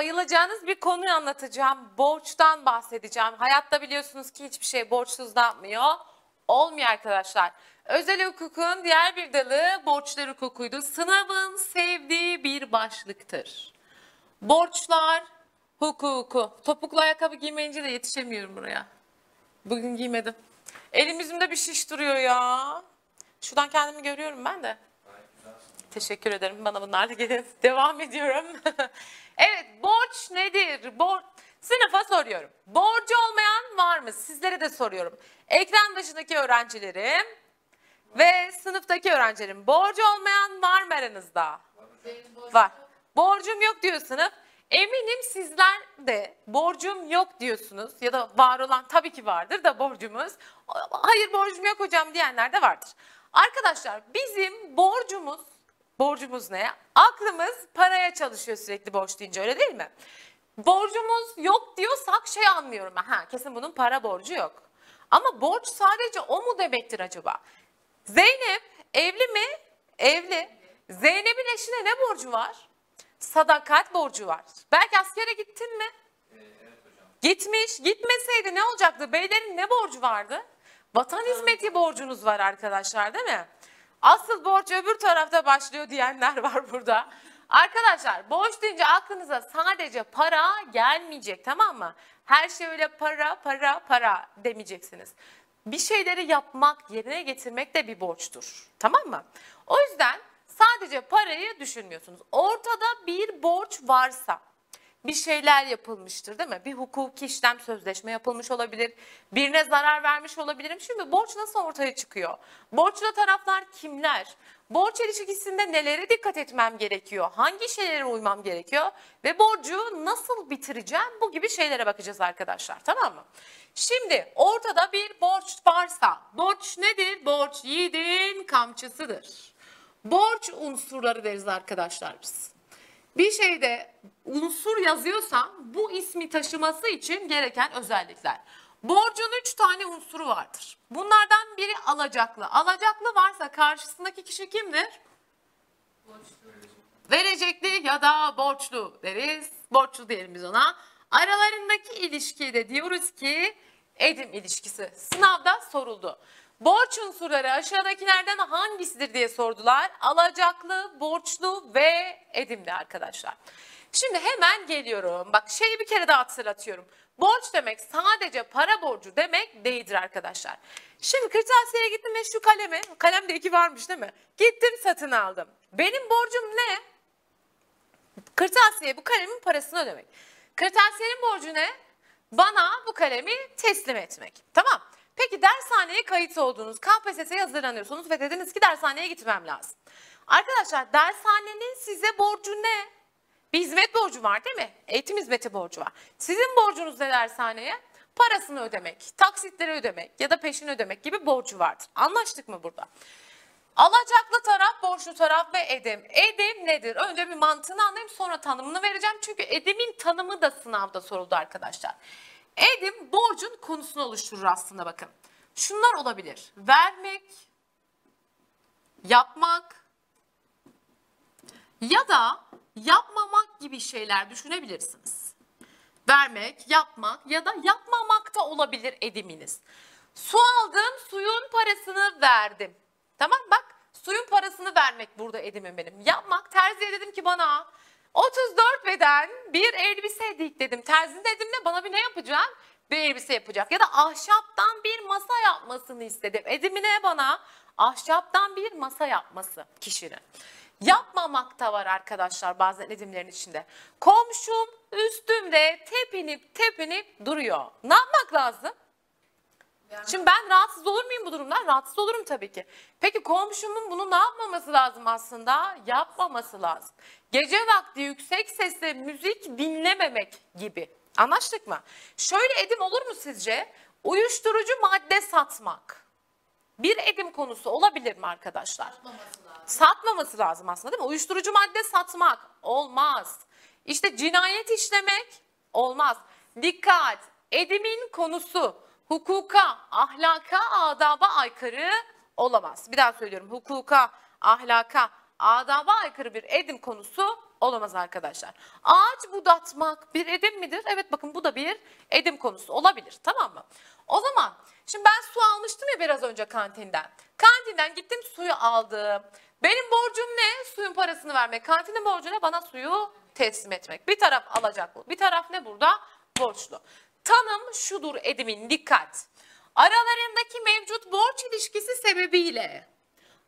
bayılacağınız bir konuyu anlatacağım. Borçtan bahsedeceğim. Hayatta biliyorsunuz ki hiçbir şey borçsuz da yapmıyor. Olmuyor arkadaşlar. Özel hukukun diğer bir dalı borçlar hukukuydu. Sınavın sevdiği bir başlıktır. Borçlar hukuku. Topuklu ayakkabı giymeyince de yetişemiyorum buraya. Bugün giymedim. Elim yüzümde bir şiş duruyor ya. Şuradan kendimi görüyorum ben de. Teşekkür ederim. Bana bunlarla gelin. Devam ediyorum. evet, borç nedir? Bor Sınıfa soruyorum. Borcu olmayan var mı? Sizlere de soruyorum. Ekran başındaki öğrencilerim ve sınıftaki öğrencilerim. Borcu olmayan var mı aranızda? Var. Borcum yok diyor sınıf. Eminim sizler de borcum yok diyorsunuz ya da var olan tabii ki vardır da borcumuz. Hayır borcum yok hocam diyenler de vardır. Arkadaşlar bizim borcumuz, borcumuz ne? Aklımız paraya çalışıyor sürekli borç deyince öyle değil mi? Borcumuz yok diyorsak şey anlıyorum. Ha kesin bunun para borcu yok. Ama borç sadece o mu demektir acaba? Zeynep evli mi? Evli. Zeynep'in eşine ne borcu var? Sadakat borcu var. Belki askere gittin mi? Gitmiş. Gitmeseydi ne olacaktı? Beylerin ne borcu vardı? Vatan hizmeti borcunuz var arkadaşlar değil mi? Asıl borç öbür tarafta başlıyor diyenler var burada. Arkadaşlar borç deyince aklınıza sadece para gelmeyecek tamam mı? Her şey öyle para para para demeyeceksiniz. Bir şeyleri yapmak, yerine getirmek de bir borçtur. Tamam mı? O yüzden sadece parayı düşünmüyorsunuz. Ortada bir borç varsa bir şeyler yapılmıştır değil mi? Bir hukuki işlem sözleşme yapılmış olabilir. Birine zarar vermiş olabilirim. Şimdi borç nasıl ortaya çıkıyor? Borçlu taraflar kimler? Borç ilişkisinde nelere dikkat etmem gerekiyor? Hangi şeylere uymam gerekiyor? Ve borcu nasıl bitireceğim? Bu gibi şeylere bakacağız arkadaşlar. Tamam mı? Şimdi ortada bir borç varsa, borç nedir? Borç yiğidin kamçısıdır. Borç unsurları deriz arkadaşlar biz. Bir şeyde unsur yazıyorsa bu ismi taşıması için gereken özellikler. Borcun üç tane unsuru vardır. Bunlardan biri alacaklı. Alacaklı varsa karşısındaki kişi kimdir? Verecekli ya da borçlu deriz. Borçlu diyelim biz ona. Aralarındaki ilişkiye de diyoruz ki edim ilişkisi. Sınavda soruldu. Borç unsurları aşağıdakilerden hangisidir diye sordular. Alacaklı, borçlu ve edimli arkadaşlar. Şimdi hemen geliyorum. Bak şeyi bir kere daha hatırlatıyorum. Borç demek sadece para borcu demek değildir arkadaşlar. Şimdi kırtasiyeye gittim ve şu kalemi, kalemde iki varmış değil mi? Gittim satın aldım. Benim borcum ne? Kırtasiye bu kalemin parasını ödemek. Kırtasiyenin borcu ne? Bana bu kalemi teslim etmek. Tamam. Peki dershaneye kayıt oldunuz. KPSS'ye hazırlanıyorsunuz ve dediniz ki dershaneye gitmem lazım. Arkadaşlar dershanenin size borcu ne? Bir hizmet borcu var değil mi? Eğitim hizmeti borcu var. Sizin borcunuz ne dershaneye? Parasını ödemek, taksitleri ödemek ya da peşin ödemek gibi borcu vardır. Anlaştık mı burada? Alacaklı taraf, borçlu taraf ve edim. Edim nedir? Önce bir mantığını anlayayım sonra tanımını vereceğim. Çünkü edimin tanımı da sınavda soruldu arkadaşlar. Edim borcun konusunu oluşturur aslında bakın. Şunlar olabilir. Vermek, yapmak ya da yapmamak gibi şeyler düşünebilirsiniz. Vermek, yapmak ya da yapmamak da olabilir ediminiz. Su aldım, suyun parasını verdim. Tamam bak suyun parasını vermek burada edimim benim. Yapmak terziye dedim ki bana 34 beden bir elbise dik dedim. Terzi dedim de bana bir ne yapacak? Bir elbise yapacak. Ya da ahşaptan bir masa yapmasını istedim. Edimine bana ahşaptan bir masa yapması kişinin. Yapmamak da var arkadaşlar bazen edimlerin içinde. Komşum üstümde tepinip tepinip duruyor. Ne yapmak lazım? Şimdi ben rahatsız olur muyum bu durumdan? Rahatsız olurum tabii ki. Peki komşumun bunu ne yapmaması lazım aslında? Yapmaması lazım. Gece vakti yüksek sesle müzik dinlememek gibi. Anlaştık mı? Şöyle edim olur mu sizce? Uyuşturucu madde satmak. Bir edim konusu olabilir mi arkadaşlar? Satmaması lazım. Satmaması lazım aslında değil mi? Uyuşturucu madde satmak olmaz. İşte cinayet işlemek olmaz. Dikkat! Edimin konusu hukuka, ahlaka, adaba aykırı olamaz. Bir daha söylüyorum. Hukuka, ahlaka, adaba aykırı bir edim konusu Olamaz arkadaşlar. Ağaç budatmak bir edim midir? Evet bakın bu da bir edim konusu olabilir. Tamam mı? O zaman şimdi ben su almıştım ya biraz önce kantinden. Kantinden gittim suyu aldım. Benim borcum ne? Suyun parasını vermek. Kantinin borcu ne? Bana suyu teslim etmek. Bir taraf alacaklı. Bir taraf ne burada? Borçlu. Tanım şudur edimin dikkat. Aralarındaki mevcut borç ilişkisi sebebiyle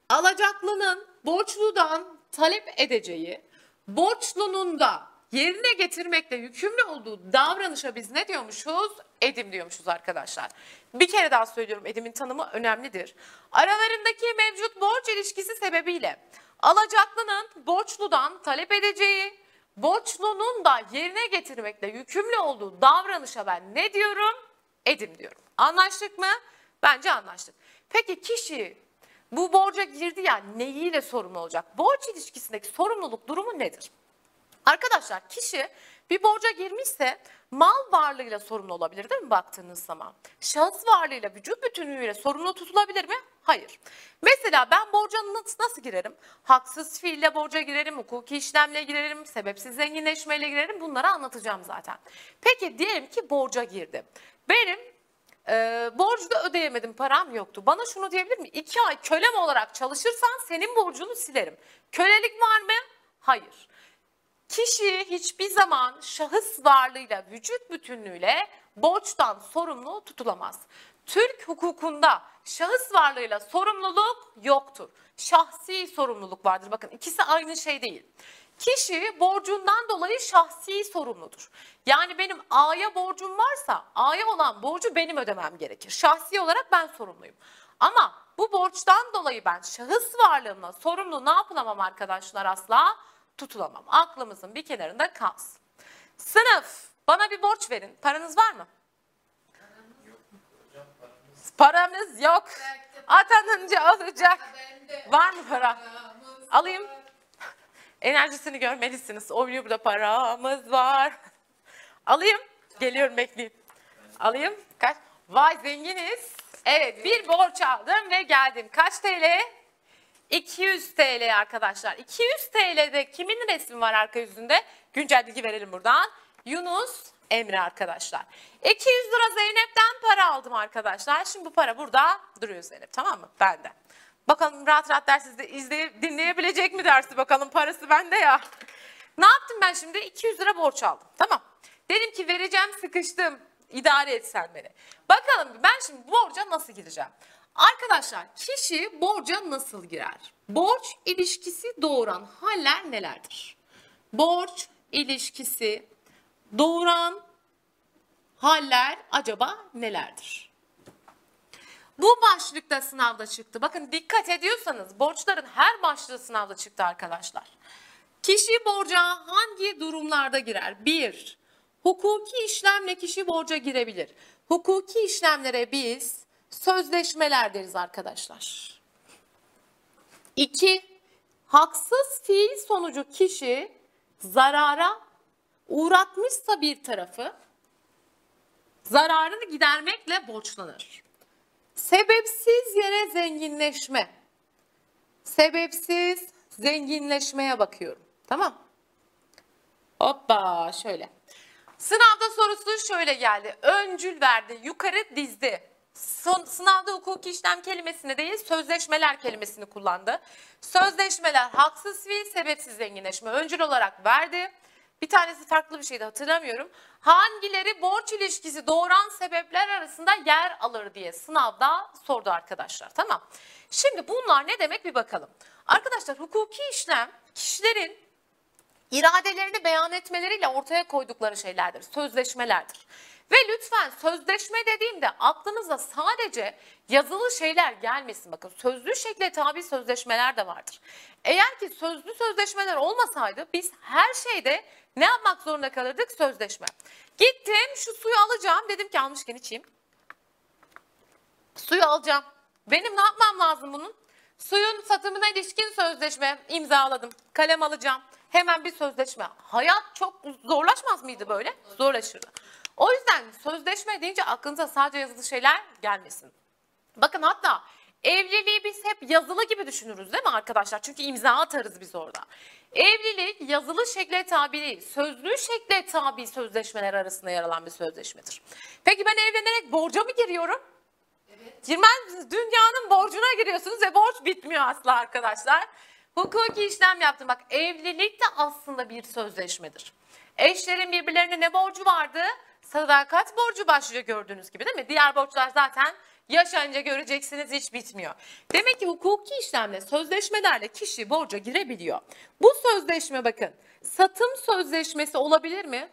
alacaklının borçludan talep edeceği, borçlunun da yerine getirmekle yükümlü olduğu davranışa biz ne diyormuşuz? Edim diyormuşuz arkadaşlar. Bir kere daha söylüyorum edimin tanımı önemlidir. Aralarındaki mevcut borç ilişkisi sebebiyle alacaklının borçludan talep edeceği, borçlunun da yerine getirmekle yükümlü olduğu davranışa ben ne diyorum? Edim diyorum. Anlaştık mı? Bence anlaştık. Peki kişi bu borca girdi ya neyiyle sorumlu olacak? Borç ilişkisindeki sorumluluk durumu nedir? Arkadaşlar kişi bir borca girmişse mal varlığıyla sorumlu olabilir değil mi baktığınız zaman? Şahıs varlığıyla vücut bütünlüğüyle sorumlu tutulabilir mi? Hayır. Mesela ben borca nasıl, girerim? Haksız fiille borca girerim, hukuki işlemle girerim, sebepsiz zenginleşmeyle girerim. Bunları anlatacağım zaten. Peki diyelim ki borca girdim. Benim e, borcu ödeyemedim, param yoktu. Bana şunu diyebilir mi? İki ay kölem olarak çalışırsan senin borcunu silerim. Kölelik var mı? Hayır. Kişi hiçbir zaman şahıs varlığıyla, vücut bütünlüğüyle borçtan sorumlu tutulamaz. Türk hukukunda şahıs varlığıyla sorumluluk yoktur. Şahsi sorumluluk vardır. Bakın ikisi aynı şey değil. Kişi borcundan dolayı şahsi sorumludur. Yani benim A'ya borcum varsa A'ya olan borcu benim ödemem gerekir. Şahsi olarak ben sorumluyum. Ama bu borçtan dolayı ben şahıs varlığımla sorumlu ne yapılamam arkadaşlar asla? Tutulamam. Aklımızın bir kenarında kalsın. Sınıf bana bir borç verin. Paranız var mı? Paramız yok. Atanınca alacak. Var mı para? Alayım. Enerjisini görmelisiniz. Oynuyor burada paramız var. Alayım. Geliyorum bekleyin. Alayım. Kaç? Vay zenginiz. Evet bir borç aldım ve geldim. Kaç TL? 200 TL arkadaşlar. 200 TL'de kimin resmi var arka yüzünde? Güncel bilgi verelim buradan. Yunus Emre arkadaşlar. 200 lira Zeynep'ten para aldım arkadaşlar. Şimdi bu para burada duruyor Zeynep tamam mı? Bende. Bakalım rahat rahat dersi de izleyip dinleyebilecek mi dersi bakalım parası bende ya. Ne yaptım ben şimdi? 200 lira borç aldım. Tamam. Dedim ki vereceğim sıkıştım. İdare et sen beni. Bakalım ben şimdi borca nasıl gireceğim? Arkadaşlar kişi borca nasıl girer? Borç ilişkisi doğuran haller nelerdir? Borç ilişkisi doğuran haller acaba nelerdir? Bu başlıkta sınavda çıktı. Bakın dikkat ediyorsanız borçların her başlığı sınavda çıktı arkadaşlar. Kişi borca hangi durumlarda girer? 1. Hukuki işlemle kişi borca girebilir. Hukuki işlemlere biz sözleşmeler deriz arkadaşlar. 2. Haksız fiil sonucu kişi zarara uğratmışsa bir tarafı zararını gidermekle borçlanır. Sebepsiz yere zenginleşme. Sebepsiz zenginleşmeye bakıyorum. Tamam. Hoppa şöyle. Sınavda sorusu şöyle geldi. Öncül verdi. Yukarı dizdi. Sınavda hukuki işlem kelimesini değil sözleşmeler kelimesini kullandı. Sözleşmeler haksız fiil sebepsiz zenginleşme öncül olarak verdi. Bir tanesi farklı bir şeydi hatırlamıyorum. Hangileri borç ilişkisi doğuran sebepler arasında yer alır diye sınavda sordu arkadaşlar. Tamam. Şimdi bunlar ne demek bir bakalım. Arkadaşlar hukuki işlem kişilerin iradelerini beyan etmeleriyle ortaya koydukları şeylerdir, sözleşmelerdir. Ve lütfen sözleşme dediğimde aklınıza sadece yazılı şeyler gelmesin. Bakın sözlü şekle tabi sözleşmeler de vardır. Eğer ki sözlü sözleşmeler olmasaydı biz her şeyde ne yapmak zorunda kalırdık? Sözleşme. Gittim şu suyu alacağım. Dedim ki almışken içeyim. Suyu alacağım. Benim ne yapmam lazım bunun? Suyun satımına ilişkin sözleşme imzaladım. Kalem alacağım. Hemen bir sözleşme. Hayat çok zorlaşmaz mıydı böyle? Zorlaşırdı. O yüzden sözleşme deyince aklınıza sadece yazılı şeyler gelmesin. Bakın hatta Evliliği biz hep yazılı gibi düşünürüz değil mi arkadaşlar? Çünkü imza atarız biz orada. Evlilik yazılı şekle tabi değil, sözlü şekle tabi sözleşmeler arasında yer alan bir sözleşmedir. Peki ben evlenerek borca mı giriyorum? Girmez misiniz? Dünyanın borcuna giriyorsunuz ve borç bitmiyor asla arkadaşlar. Hukuki işlem yaptım. Bak evlilik de aslında bir sözleşmedir. Eşlerin birbirlerine ne borcu vardı? Sadakat borcu başlıyor gördüğünüz gibi değil mi? Diğer borçlar zaten yaşayınca göreceksiniz hiç bitmiyor. Demek ki hukuki işlemle, sözleşmelerle kişi borca girebiliyor. Bu sözleşme bakın satım sözleşmesi olabilir mi?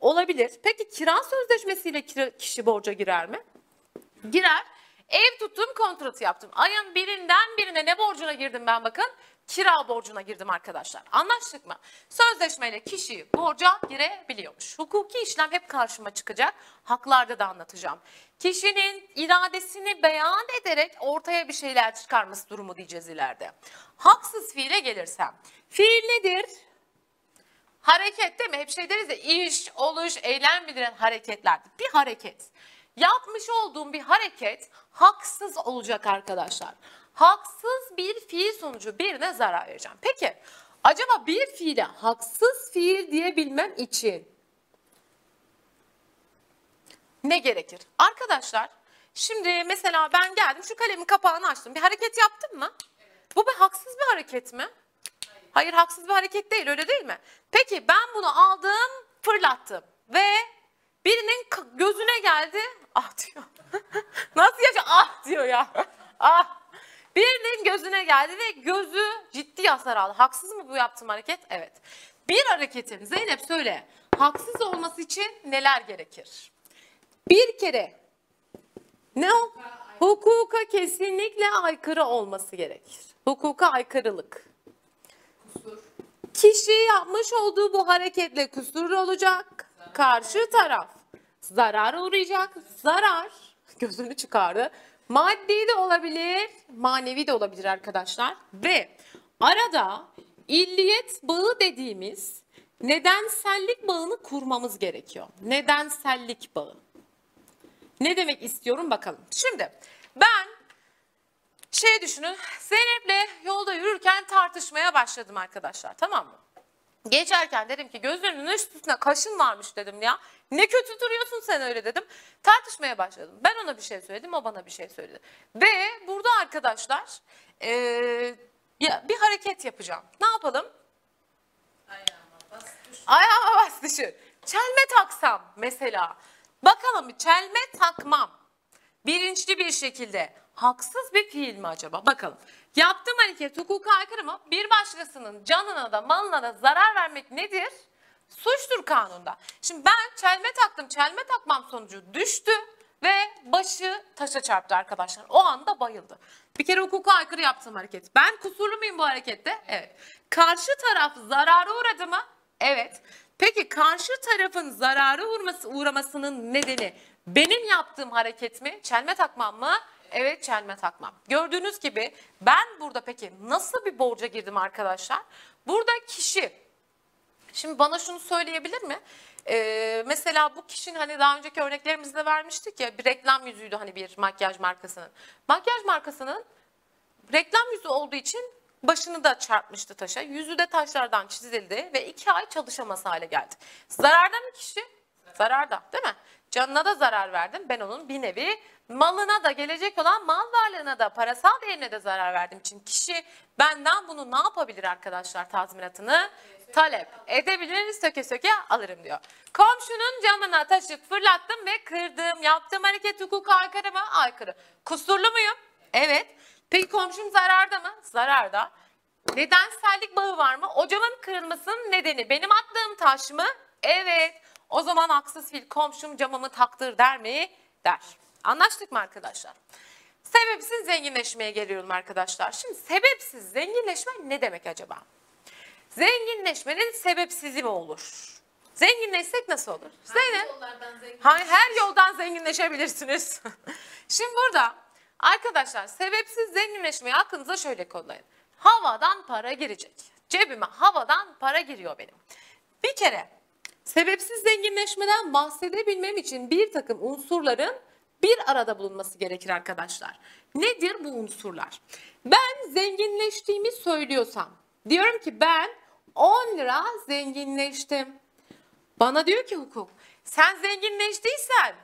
Olabilir. Peki kira sözleşmesiyle kişi borca girer mi? girer. Ev tuttum kontratı yaptım. Ayın birinden birine ne borcuna girdim ben bakın? Kira borcuna girdim arkadaşlar. Anlaştık mı? Sözleşmeyle kişi borca girebiliyormuş. Hukuki işlem hep karşıma çıkacak. Haklarda da anlatacağım. Kişinin iradesini beyan ederek ortaya bir şeyler çıkarması durumu diyeceğiz ileride. Haksız fiile gelirsem. Fiil nedir? Hareket değil mi? Hep şey deriz ya iş, oluş, eylem bildiren hareketlerdir. Bir hareket. Yapmış olduğum bir hareket haksız olacak arkadaşlar. Haksız bir fiil sonucu birine zarar vereceğim. Peki acaba bir fiile haksız fiil diyebilmem için ne gerekir? Arkadaşlar şimdi mesela ben geldim şu kalemin kapağını açtım. Bir hareket yaptım mı? Bu bir haksız bir hareket mi? Hayır haksız bir hareket değil öyle değil mi? Peki ben bunu aldım fırlattım ve birinin gözüne geldi ah diyor. Nasıl yaşa ah diyor ya. Ah. Birinin gözüne geldi ve gözü ciddi hasar aldı. Haksız mı bu yaptığım hareket? Evet. Bir hareketin Zeynep söyle haksız olması için neler gerekir? Bir kere ne o? Hukuka kesinlikle aykırı olması gerekir. Hukuka aykırılık. Kişi yapmış olduğu bu hareketle kusurlu olacak. Karşı taraf zarar uğrayacak. Zarar gözünü çıkardı. Maddi de olabilir, manevi de olabilir arkadaşlar. Ve arada illiyet bağı dediğimiz nedensellik bağını kurmamız gerekiyor. Nedensellik bağı. Ne demek istiyorum bakalım. Şimdi ben şey düşünün Zeynep'le yolda yürürken tartışmaya başladım arkadaşlar tamam mı? Geçerken dedim ki gözlerinin üstüne kaşın varmış dedim ya. Ne kötü duruyorsun sen öyle dedim. Tartışmaya başladım. Ben ona bir şey söyledim o bana bir şey söyledi. Ve burada arkadaşlar ya bir hareket yapacağım. Ne yapalım? Ayağıma bas düşür. Çelme taksam mesela. Bakalım çelme takmam. Bilinçli bir şekilde haksız bir fiil mi acaba? Bakalım. Yaptığım hareket hukuka aykırı mı? Bir başkasının canına da malına da zarar vermek nedir? Suçtur kanunda. Şimdi ben çelme taktım. Çelme takmam sonucu düştü ve başı taşa çarptı arkadaşlar. O anda bayıldı. Bir kere hukuka aykırı yaptığım hareket. Ben kusurlu muyum bu harekette? Evet. Karşı taraf zarara uğradı mı? Evet. Peki karşı tarafın zarara uğraması, uğramasının nedeni benim yaptığım hareket mi? Çelme takmam mı? Evet çelme takmam. Gördüğünüz gibi ben burada peki nasıl bir borca girdim arkadaşlar? Burada kişi Şimdi bana şunu söyleyebilir mi? Ee, mesela bu kişinin hani daha önceki örneklerimizde vermiştik ya bir reklam yüzüydü hani bir makyaj markasının. Makyaj markasının reklam yüzü olduğu için başını da çarpmıştı taşa. Yüzü de taşlardan çizildi ve iki ay çalışamaz hale geldi. Zararda mı kişi? Zararda değil mi? Canına da zarar verdim. Ben onun bir nevi malına da gelecek olan mal varlığına da parasal değerine de zarar verdiğim için kişi benden bunu ne yapabilir arkadaşlar tazminatını? Talep edebilir söke söke alırım diyor. Komşunun camına taşı fırlattım ve kırdım. Yaptığım hareket hukuka aykırı mı? Aykırı. Kusurlu muyum? Evet. Peki komşum zararda mı? Zararda. Nedensellik bağı var mı? O camın kırılmasının nedeni benim attığım taş mı? Evet. O zaman haksız fil komşum camımı taktır der mi? Der. Anlaştık mı arkadaşlar? Sebepsiz zenginleşmeye geliyorum arkadaşlar. Şimdi sebepsiz zenginleşme ne demek acaba? Zenginleşmenin sebepsizi mi olur? Zenginleşsek nasıl olur? Zeynep. yollardan zengin. Hani her yoldan zenginleşebilirsiniz. Şimdi burada arkadaşlar sebepsiz zenginleşmeyi aklınıza şöyle kodlayın. Havadan para girecek. Cebime havadan para giriyor benim. Bir kere sebepsiz zenginleşmeden bahsedebilmem için bir takım unsurların bir arada bulunması gerekir arkadaşlar. Nedir bu unsurlar? Ben zenginleştiğimi söylüyorsam, diyorum ki ben 10 lira zenginleştim. Bana diyor ki hukuk, sen zenginleştiysen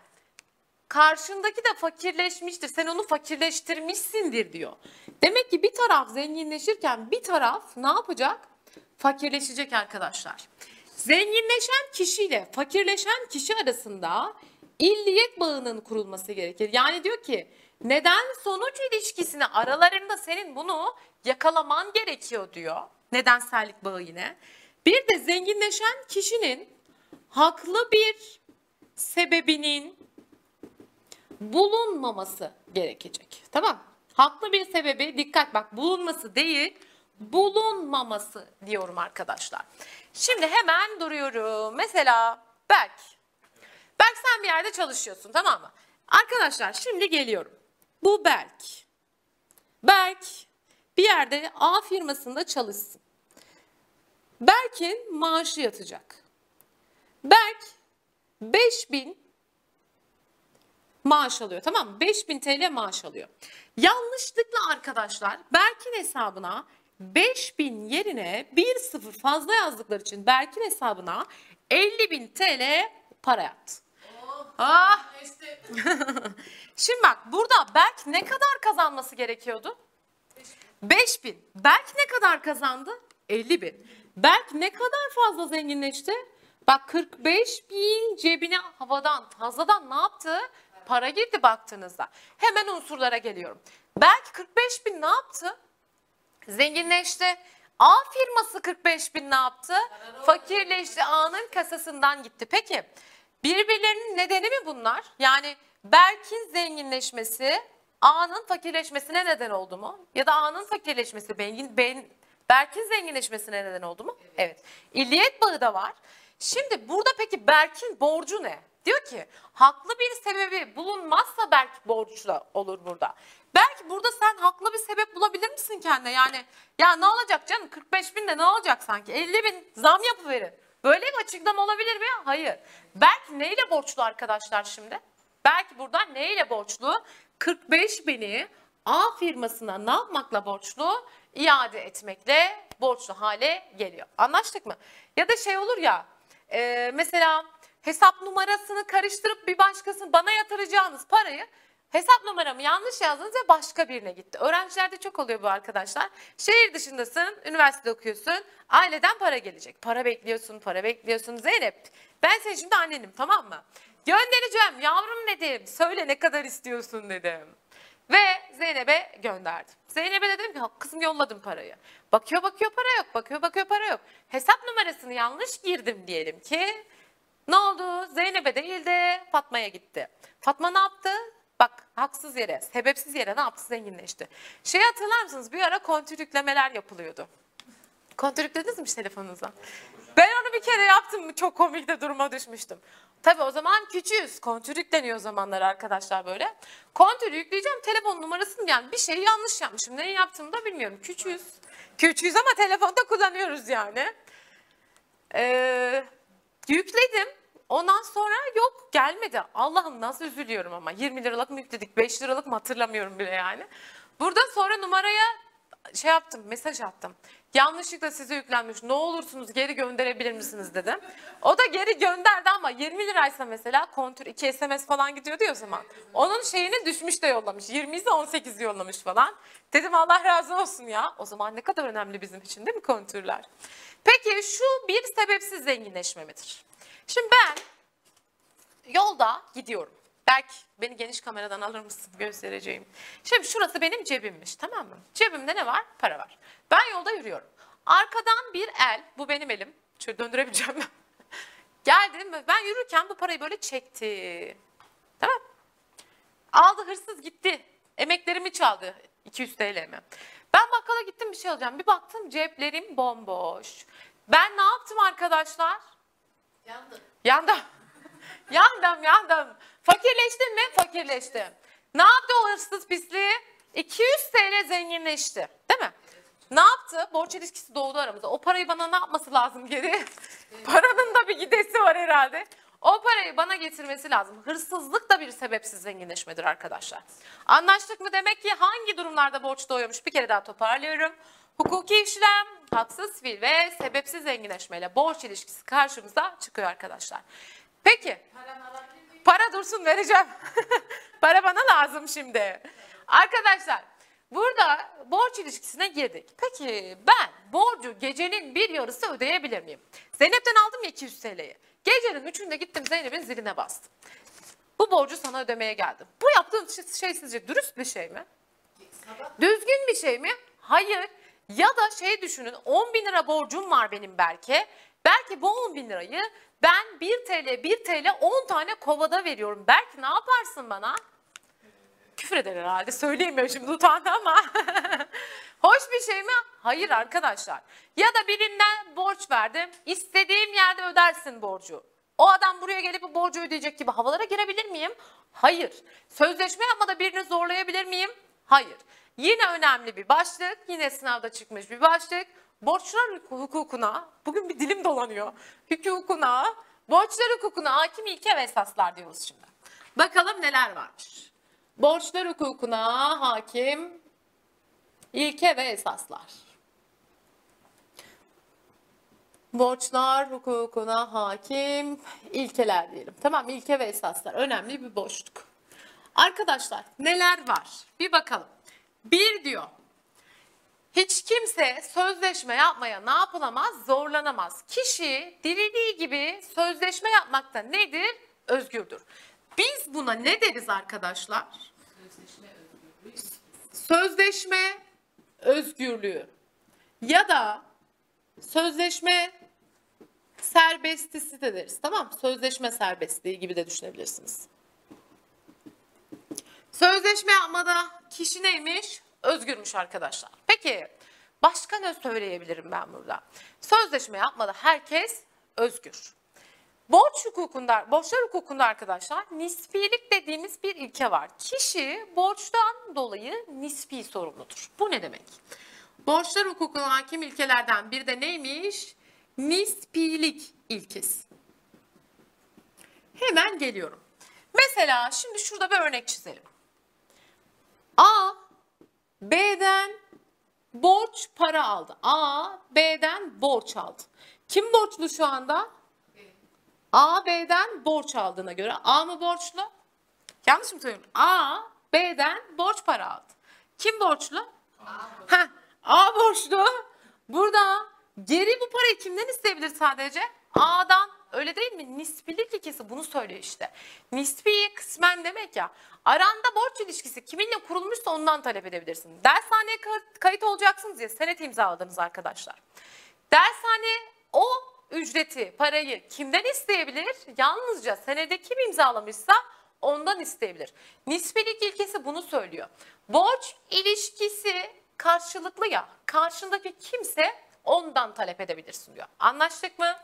karşındaki de fakirleşmiştir. Sen onu fakirleştirmişsindir diyor. Demek ki bir taraf zenginleşirken bir taraf ne yapacak? Fakirleşecek arkadaşlar. Zenginleşen kişiyle fakirleşen kişi arasında illiyet bağının kurulması gerekir. Yani diyor ki neden sonuç ilişkisini aralarında senin bunu yakalaman gerekiyor diyor. Nedensellik bağı yine. Bir de zenginleşen kişinin haklı bir sebebinin bulunmaması gerekecek. Tamam. Haklı bir sebebi dikkat bak bulunması değil bulunmaması diyorum arkadaşlar. Şimdi hemen duruyorum. Mesela Berk. Berk sen bir yerde çalışıyorsun tamam mı? Arkadaşlar şimdi geliyorum. Bu Berk. Berk bir yerde A firmasında çalışsın. Berk'in maaşı yatacak. Berk 5000 maaş alıyor tamam mı? 5000 TL maaş alıyor. Yanlışlıkla arkadaşlar Berk'in hesabına 5000 yerine bir sıfır fazla yazdıkları için Berk'in hesabına 50.000 TL para yattı. Ah! Şimdi bak burada Berk ne kadar kazanması gerekiyordu? 5000. Berk ne kadar kazandı? 50 bin. Berk ne kadar fazla zenginleşti? Bak 45 bin cebine havadan, fazladan ne yaptı? Para girdi baktığınızda. Hemen unsurlara geliyorum. Berk 45 bin ne yaptı? Zenginleşti. A firması 45 bin ne yaptı? Fakirleşti. A'nın kasasından gitti. Peki birbirlerinin nedeni mi bunlar? Yani Berk'in zenginleşmesi A'nın fakirleşmesine neden oldu mu? Ya da A'nın fakirleşmesi ben, Berk'in zenginleşmesine neden oldu mu? Evet. İlliyet bağı da var. Şimdi burada peki Berk'in borcu ne? Diyor ki haklı bir sebebi bulunmazsa Berk borçlu olur burada. Belki burada sen haklı bir sebep bulabilir misin kendine? Yani ya ne olacak canım 45 bin de ne olacak sanki 50 bin zam yapıverin. Böyle bir açıklama olabilir mi? Hayır. Belki neyle borçlu arkadaşlar şimdi? Belki burada neyle borçlu? 45 bini A firmasına ne yapmakla borçlu? İade etmekle borçlu hale geliyor. Anlaştık mı? Ya da şey olur ya e, mesela hesap numarasını karıştırıp bir başkasının bana yatıracağınız parayı hesap numaramı yanlış yazdınız ve başka birine gitti. Öğrencilerde çok oluyor bu arkadaşlar. Şehir dışındasın, üniversite okuyorsun, aileden para gelecek. Para bekliyorsun, para bekliyorsun. Zeynep ben senin şimdi annenim tamam mı? Göndereceğim yavrum dedim. Söyle ne kadar istiyorsun dedim. Ve Zeynep'e gönderdim. Zeynep'e de dedim ki kızım yolladım parayı. Bakıyor bakıyor para yok, bakıyor bakıyor para yok. Hesap numarasını yanlış girdim diyelim ki. Ne oldu? Zeynep'e değil de Fatma'ya gitti. Fatma ne yaptı? Bak haksız yere, sebepsiz yere ne yaptı? Zenginleşti. Şey hatırlar mısınız? Bir ara kontür yüklemeler yapılıyordu. Kontür yüklediniz mi hiç telefonunuza? Ben onu bir kere yaptım. Çok komik de duruma düşmüştüm. Tabii o zaman küçüğüz. Kontür yükleniyor o zamanlar arkadaşlar böyle. Kontür yükleyeceğim. Telefon numarasını yani bir şeyi yanlış yapmışım. Neyi yaptığımı da bilmiyorum. Küçüğüz. Küçüğüz ama telefonda kullanıyoruz yani. Ee, yükledim. Ondan sonra yok gelmedi. Allah'ım nasıl üzülüyorum ama. 20 liralık mı yükledik? 5 liralık mı hatırlamıyorum bile yani. Burada sonra numaraya şey yaptım, mesaj attım. Yanlışlıkla size yüklenmiş. Ne olursunuz geri gönderebilir misiniz dedim. O da geri gönderdi ama 20 liraysa mesela kontür 2 SMS falan gidiyordu ya o zaman. Onun şeyini düşmüş de yollamış. 20 ise 18 yollamış falan. Dedim Allah razı olsun ya. O zaman ne kadar önemli bizim için değil mi kontürler? Peki şu bir sebepsiz zenginleşme midir? Şimdi ben yolda gidiyorum. Belki beni geniş kameradan alır mısın göstereceğim. Şimdi şurası benim cebimmiş tamam mı? Cebimde ne var? Para var. Ben yolda yürüyorum. Arkadan bir el, bu benim elim. Şöyle döndürebileceğim. Geldim ve ben yürürken bu parayı böyle çekti. Tamam Aldı hırsız gitti. Emeklerimi çaldı. 200 TL mi? Ben bakkala gittim bir şey alacağım. Bir baktım ceplerim bomboş. Ben ne yaptım arkadaşlar? Yandı. Yandım. yandım yandım. Fakirleştim mi? Fakirleştim. Ne yaptı o hırsız pisliği? 200 TL zenginleşti. Değil mi? Ne yaptı? Borç ilişkisi doğdu aramızda. O parayı bana ne yapması lazım geri? Paranın da bir gidesi var herhalde. O parayı bana getirmesi lazım. Hırsızlık da bir sebepsiz zenginleşmedir arkadaşlar. Anlaştık mı? Demek ki hangi durumlarda borç doğuyormuş? Bir kere daha toparlıyorum. Hukuki işlem, haksız fiil ve sebepsiz zenginleşmeyle borç ilişkisi karşımıza çıkıyor arkadaşlar. Peki. Para dursun vereceğim. Para bana lazım şimdi. Arkadaşlar burada borç ilişkisine girdik. Peki ben borcu gecenin bir yarısı ödeyebilir miyim? Zeynep'ten aldım ya 200 TL'yi. Gecenin üçünde gittim Zeynep'in ziline bastım. Bu borcu sana ödemeye geldim. Bu yaptığın şey, şey sizce dürüst bir şey mi? Düzgün bir şey mi? Hayır. Ya da şey düşünün 10 bin lira borcum var benim belki. Belki bu 10 bin lirayı ben 1 TL 1 TL 10 tane kovada veriyorum. Belki ne yaparsın bana? Küfür eder herhalde söyleyemiyorum şimdi utandı ama. Hoş bir şey mi? Hayır arkadaşlar. Ya da birinden borç verdim. İstediğim yerde ödersin borcu. O adam buraya gelip bu borcu ödeyecek gibi havalara girebilir miyim? Hayır. Sözleşme yapmada birini zorlayabilir miyim? Hayır. Yine önemli bir başlık. Yine sınavda çıkmış bir başlık. Borçlar hukukuna, bugün bir dilim dolanıyor. Hukukuna, borçlar hukukuna hakim ilke ve esaslar diyoruz şimdi. Bakalım neler varmış. Borçlar hukukuna hakim ilke ve esaslar. Borçlar hukukuna hakim ilkeler diyelim. Tamam ilke ve esaslar önemli bir boşluk. Arkadaşlar neler var? Bir bakalım. Bir diyor. Hiç kimse sözleşme yapmaya ne yapılamaz? Zorlanamaz. Kişi dilediği gibi sözleşme yapmakta nedir? Özgürdür. Biz buna ne deriz arkadaşlar? Sözleşme özgürlüğü ya da sözleşme serbestisi de deriz. Tamam mı? Sözleşme serbestliği gibi de düşünebilirsiniz. Sözleşme yapmada kişi neymiş? Özgürmüş arkadaşlar. Peki başka ne söyleyebilirim ben burada? Sözleşme yapmada herkes özgür. Borç hukukunda, borçlar hukukunda arkadaşlar nispilik dediğimiz bir ilke var. Kişi borçtan dolayı nispi sorumludur. Bu ne demek? Borçlar hukukuna hakim ilkelerden bir de neymiş? Nispilik ilkesi. Hemen geliyorum. Mesela şimdi şurada bir örnek çizelim. A B'den borç para aldı. A B'den borç aldı. Kim borçlu şu anda? A B'den borç aldığına göre A mı borçlu? Yanlış mı söylüyorum? A B'den borç para aldı. Kim borçlu? A, A borçlu. Burada geri bu parayı kimden isteyebilir sadece? A'dan. Öyle değil mi? Nispilik ilkesi bunu söylüyor işte. Nispi kısmen demek ya. Aranda borç ilişkisi kiminle kurulmuşsa ondan talep edebilirsin. Dershaneye kay- kayıt olacaksınız diye senet imzaladınız arkadaşlar. Dershane o ücreti, parayı kimden isteyebilir? Yalnızca senede kim imzalamışsa ondan isteyebilir. Nispilik ilkesi bunu söylüyor. Borç ilişkisi karşılıklı ya. Karşındaki kimse ondan talep edebilirsin diyor. Anlaştık mı?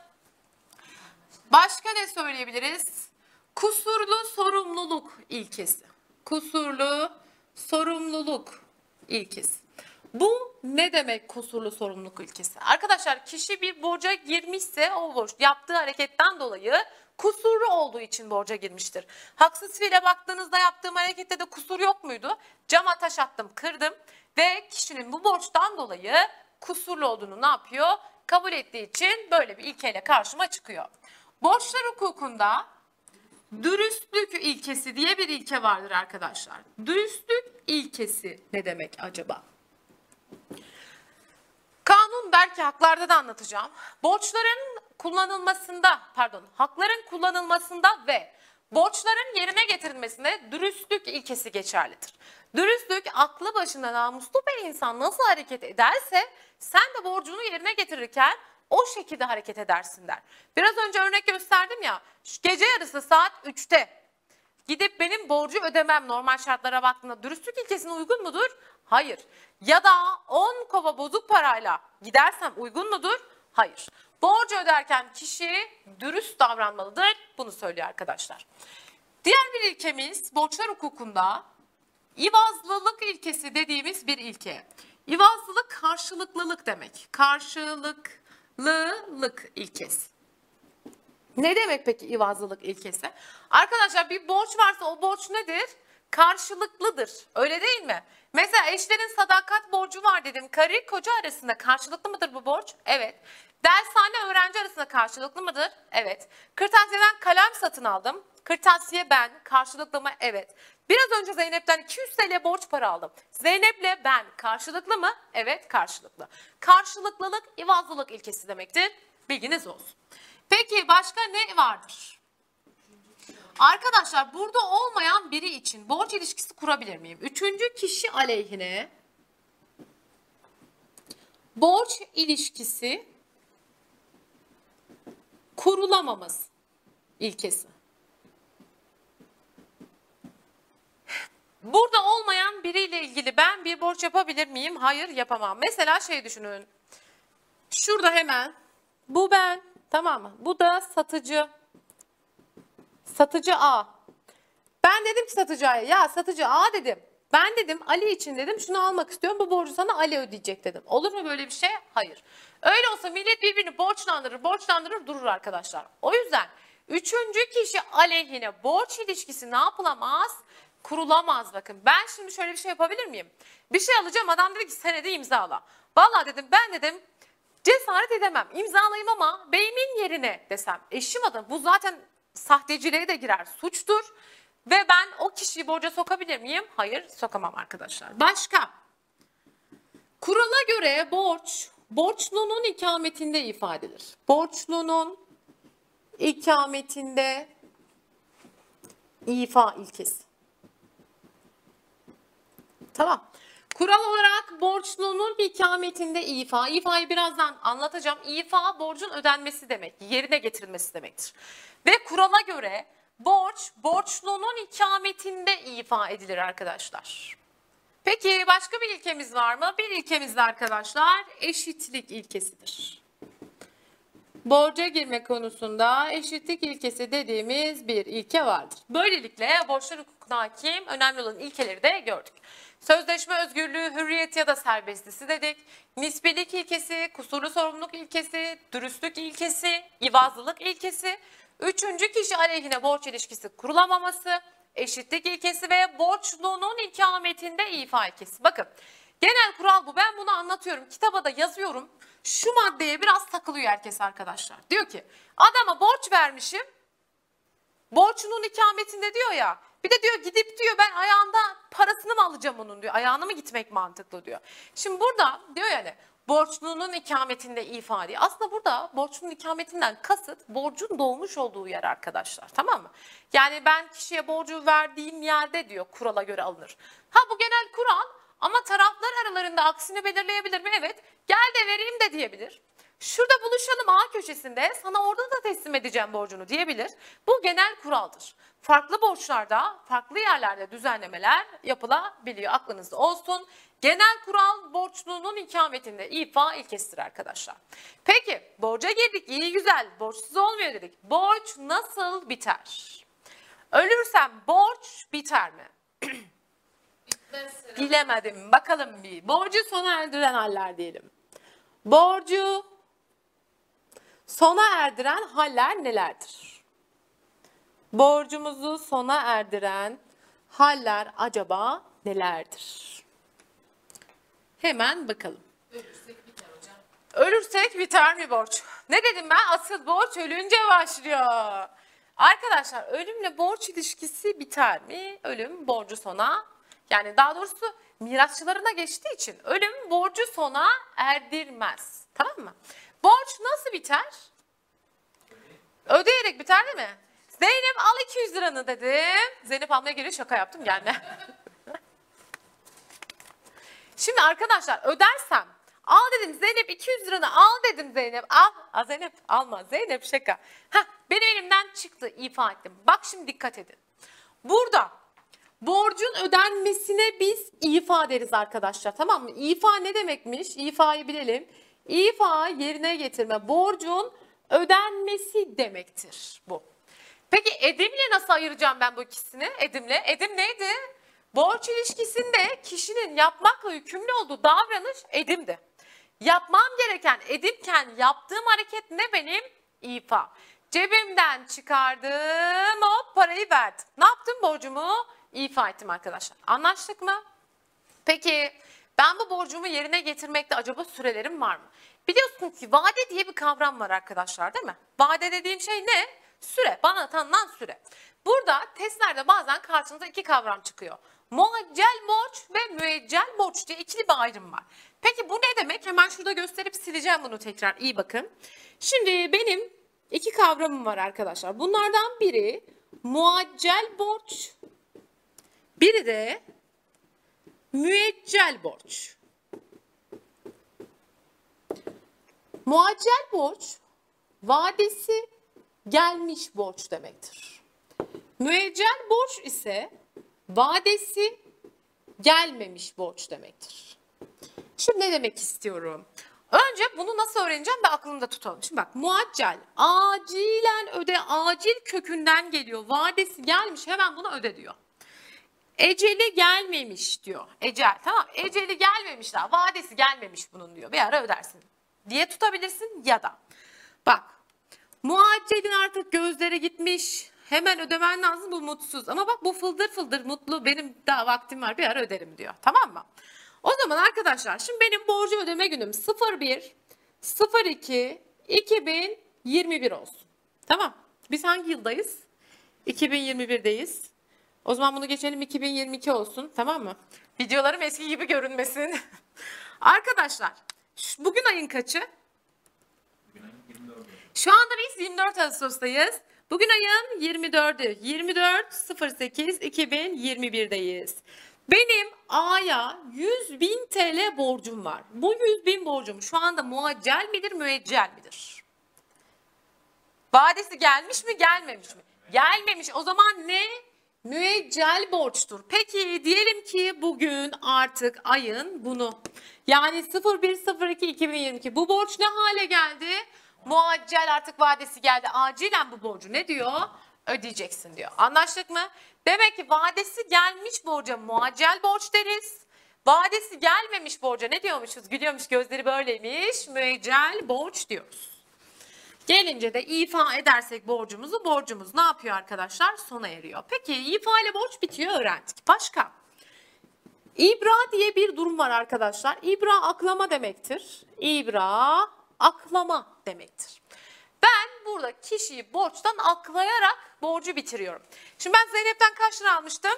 Başka ne söyleyebiliriz? Kusurlu sorumluluk ilkesi. Kusurlu sorumluluk ilkesi. Bu ne demek kusurlu sorumluluk ilkesi? Arkadaşlar kişi bir borca girmişse o borç yaptığı hareketten dolayı kusurlu olduğu için borca girmiştir. Haksız fiile baktığınızda yaptığım harekette de kusur yok muydu? Cama taş attım, kırdım ve kişinin bu borçtan dolayı kusurlu olduğunu ne yapıyor? Kabul ettiği için böyle bir ilkeyle karşıma çıkıyor. Borçlar hukukunda dürüstlük ilkesi diye bir ilke vardır arkadaşlar. Dürüstlük ilkesi ne demek acaba? Kanun belki haklarda da anlatacağım. Borçların kullanılmasında, pardon, hakların kullanılmasında ve borçların yerine getirilmesinde dürüstlük ilkesi geçerlidir. Dürüstlük aklı başında namuslu bir insan nasıl hareket ederse sen de borcunu yerine getirirken o şekilde hareket edersin der. Biraz önce örnek gösterdim ya, gece yarısı saat 3'te gidip benim borcu ödemem normal şartlara baktığında dürüstlük ilkesine uygun mudur? Hayır. Ya da 10 kova bozuk parayla gidersem uygun mudur? Hayır. Borcu öderken kişi dürüst davranmalıdır. Bunu söylüyor arkadaşlar. Diğer bir ilkemiz borçlar hukukunda İvazlılık ilkesi dediğimiz bir ilke. İvazlılık karşılıklılık demek. Karşılıklılık ilkesi. Ne demek peki ivazlılık ilkesi? Arkadaşlar bir borç varsa o borç nedir? Karşılıklıdır. Öyle değil mi? Mesela eşlerin sadakat borcu var dedim. Karı koca arasında karşılıklı mıdır bu borç? Evet. Dershane öğrenci arasında karşılıklı mıdır? Evet. Kırtasiyeden kalem satın aldım. Kırtasiye ben. Karşılıklı mı? Evet. Biraz önce Zeynep'ten 200 TL borç para aldım. Zeynep'le ben karşılıklı mı? Evet karşılıklı. Karşılıklılık ivazlılık ilkesi demektir. Bilginiz olsun. Peki başka ne vardır? Arkadaşlar burada olmayan biri için borç ilişkisi kurabilir miyim? Üçüncü kişi aleyhine borç ilişkisi kurulamamız ilkesi. Burada olmayan biriyle ilgili ben bir borç yapabilir miyim? Hayır yapamam. Mesela şey düşünün. Şurada hemen bu ben tamam mı? Bu da satıcı. Satıcı A. Ben dedim ki satıcıya ya satıcı A dedim. Ben dedim Ali için dedim şunu almak istiyorum bu borcu sana Ali ödeyecek dedim. Olur mu böyle bir şey? Hayır. Öyle olsa millet birbirini borçlandırır borçlandırır durur arkadaşlar. O yüzden üçüncü kişi aleyhine borç ilişkisi ne yapılamaz? Kurulamaz bakın. Ben şimdi şöyle bir şey yapabilir miyim? Bir şey alacağım adam dedi ki senede imzala. Vallahi dedim ben dedim cesaret edemem. İmzalayayım ama beyimin yerine desem. Eşim adı bu zaten sahteciliğe de girer suçtur. Ve ben o kişiyi borca sokabilir miyim? Hayır sokamam arkadaşlar. Başka? Kurala göre borç, borçlunun ikametinde ifade edilir. Borçlunun ikametinde ifa ilkesi. Tamam. Kural olarak borçlunun ikametinde ifa. İfayı birazdan anlatacağım. İfa borcun ödenmesi demek, yerine getirilmesi demektir. Ve kurala göre borç borçlunun ikametinde ifa edilir arkadaşlar. Peki başka bir ilkemiz var mı? Bir ilkemiz de arkadaşlar eşitlik ilkesidir. Borca girme konusunda eşitlik ilkesi dediğimiz bir ilke vardır. Böylelikle borçlar hukukuna hakim önemli olan ilkeleri de gördük. Sözleşme özgürlüğü, hürriyet ya da serbestisi dedik. Nisbilik ilkesi, kusurlu sorumluluk ilkesi, dürüstlük ilkesi, ivazlılık ilkesi, üçüncü kişi aleyhine borç ilişkisi kurulamaması, eşitlik ilkesi ve borçlunun ikametinde ifa ilkesi. Bakın genel kural bu. Ben bunu anlatıyorum. Kitaba da yazıyorum. Şu maddeye biraz takılıyor herkes arkadaşlar. Diyor ki adama borç vermişim. Borçlunun ikametinde diyor ya. Bir de diyor gidip diyor ben ayağında parasını mı alacağım onun diyor. Ayağına mı gitmek mantıklı diyor. Şimdi burada diyor yani borçlunun ikametinde ifade. Aslında burada borçlunun ikametinden kasıt borcun doğmuş olduğu yer arkadaşlar. Tamam mı? Yani ben kişiye borcu verdiğim yerde diyor kurala göre alınır. Ha bu genel kural ama taraflar aralarında aksini belirleyebilir mi? Evet. Gel de vereyim de diyebilir. Şurada buluşalım A köşesinde sana orada da teslim edeceğim borcunu diyebilir. Bu genel kuraldır. Farklı borçlarda, farklı yerlerde düzenlemeler yapılabiliyor. Aklınızda olsun. Genel kural borçlunun ikametinde ifa ilkesidir arkadaşlar. Peki borca girdik iyi güzel borçsuz olmuyor dedik. Borç nasıl biter? Ölürsem borç biter mi? Bilemedim. Bakalım bir. Borcu sona erdiren haller diyelim. Borcu sona erdiren haller nelerdir? Borcumuzu sona erdiren haller acaba nelerdir? Hemen bakalım. Ölürsek biter hocam. Ölürsek biter mi borç? Ne dedim ben? Asıl borç ölünce başlıyor. Arkadaşlar ölümle borç ilişkisi biter mi? Ölüm borcu sona yani daha doğrusu mirasçılarına geçtiği için ölüm borcu sona erdirmez. Tamam mı? Borç nasıl biter? Ödeyerek biter değil mi? Zeynep al 200 liranı dedim. Zeynep almaya geliyor şaka yaptım gelme. Şimdi arkadaşlar ödersem al dedim Zeynep 200 liranı al dedim Zeynep al. Aa, Zeynep alma Zeynep şaka. Heh, benim elimden çıktı ifa ettim. Bak şimdi dikkat edin. Burada borcun ödenmesine biz ifa deriz arkadaşlar tamam mı? İfa ne demekmiş? İfayı bilelim. İfa yerine getirme borcun ödenmesi demektir bu. Peki edimle nasıl ayıracağım ben bu ikisini? Edimle. Edim neydi? Borç ilişkisinde kişinin yapmakla yükümlü olduğu davranış edimdi. Yapmam gereken edimken yaptığım hareket ne benim? İfa. Cebimden çıkardım hop parayı verdim. Ne yaptım borcumu? İfa ettim arkadaşlar. Anlaştık mı? Peki ben bu borcumu yerine getirmekte acaba sürelerim var mı? Biliyorsunuz ki vade diye bir kavram var arkadaşlar değil mi? Vade dediğim şey ne? Süre. Bana tanınan süre. Burada testlerde bazen karşınıza iki kavram çıkıyor. Muaccel borç ve müeccel borç diye ikili bir ayrım var. Peki bu ne demek? Hemen şurada gösterip sileceğim bunu tekrar. İyi bakın. Şimdi benim iki kavramım var arkadaşlar. Bunlardan biri muaccel borç. Biri de müeccel borç. Muaccel borç vadesi gelmiş borç demektir. Müeccel borç ise vadesi gelmemiş borç demektir. Şimdi ne demek istiyorum? Önce bunu nasıl öğreneceğim de aklımda tutalım. Şimdi bak muaccel acilen öde acil kökünden geliyor. Vadesi gelmiş hemen bunu öde diyor. Eceli gelmemiş diyor. Ecel tamam eceli gelmemiş daha vadesi gelmemiş bunun diyor. Bir ara ödersin diye tutabilirsin ya da bak muaccelin artık gözleri gitmiş hemen ödemen lazım bu mutsuz ama bak bu fıldır fıldır mutlu benim daha vaktim var bir ara öderim diyor tamam mı? O zaman arkadaşlar şimdi benim borcu ödeme günüm 01 02 2021 olsun. Tamam. Biz hangi yıldayız? 2021'deyiz. O zaman bunu geçelim 2022 olsun tamam mı? Videolarım eski gibi görünmesin. Arkadaşlar bugün ayın kaçı? Şu anda biz 24 Ağustos'tayız. Bugün ayın 24'ü. 24 08 2021'deyiz. Benim A'ya 100 bin TL borcum var. Bu 100 bin borcum şu anda muaccel midir, müeccel midir? Vadesi gelmiş mi, gelmemiş mi? Gelmemiş. O zaman ne? Müeccel borçtur. Peki diyelim ki bugün artık ayın bunu yani 0102-2022 bu borç ne hale geldi? Muaccel artık vadesi geldi. Acilen bu borcu ne diyor? Ödeyeceksin diyor. Anlaştık mı? Demek ki vadesi gelmiş borca muaccel borç deriz. Vadesi gelmemiş borca ne diyormuşuz? Gülüyormuş gözleri böyleymiş. Müeccel borç diyoruz. Gelince de ifa edersek borcumuzu borcumuz ne yapıyor arkadaşlar? Sona eriyor. Peki ifa ile borç bitiyor öğrendik. Başka? İbra diye bir durum var arkadaşlar. İbra aklama demektir. İbra aklama demektir. Ben burada kişiyi borçtan aklayarak borcu bitiriyorum. Şimdi ben Zeynep'ten kaç lira almıştım?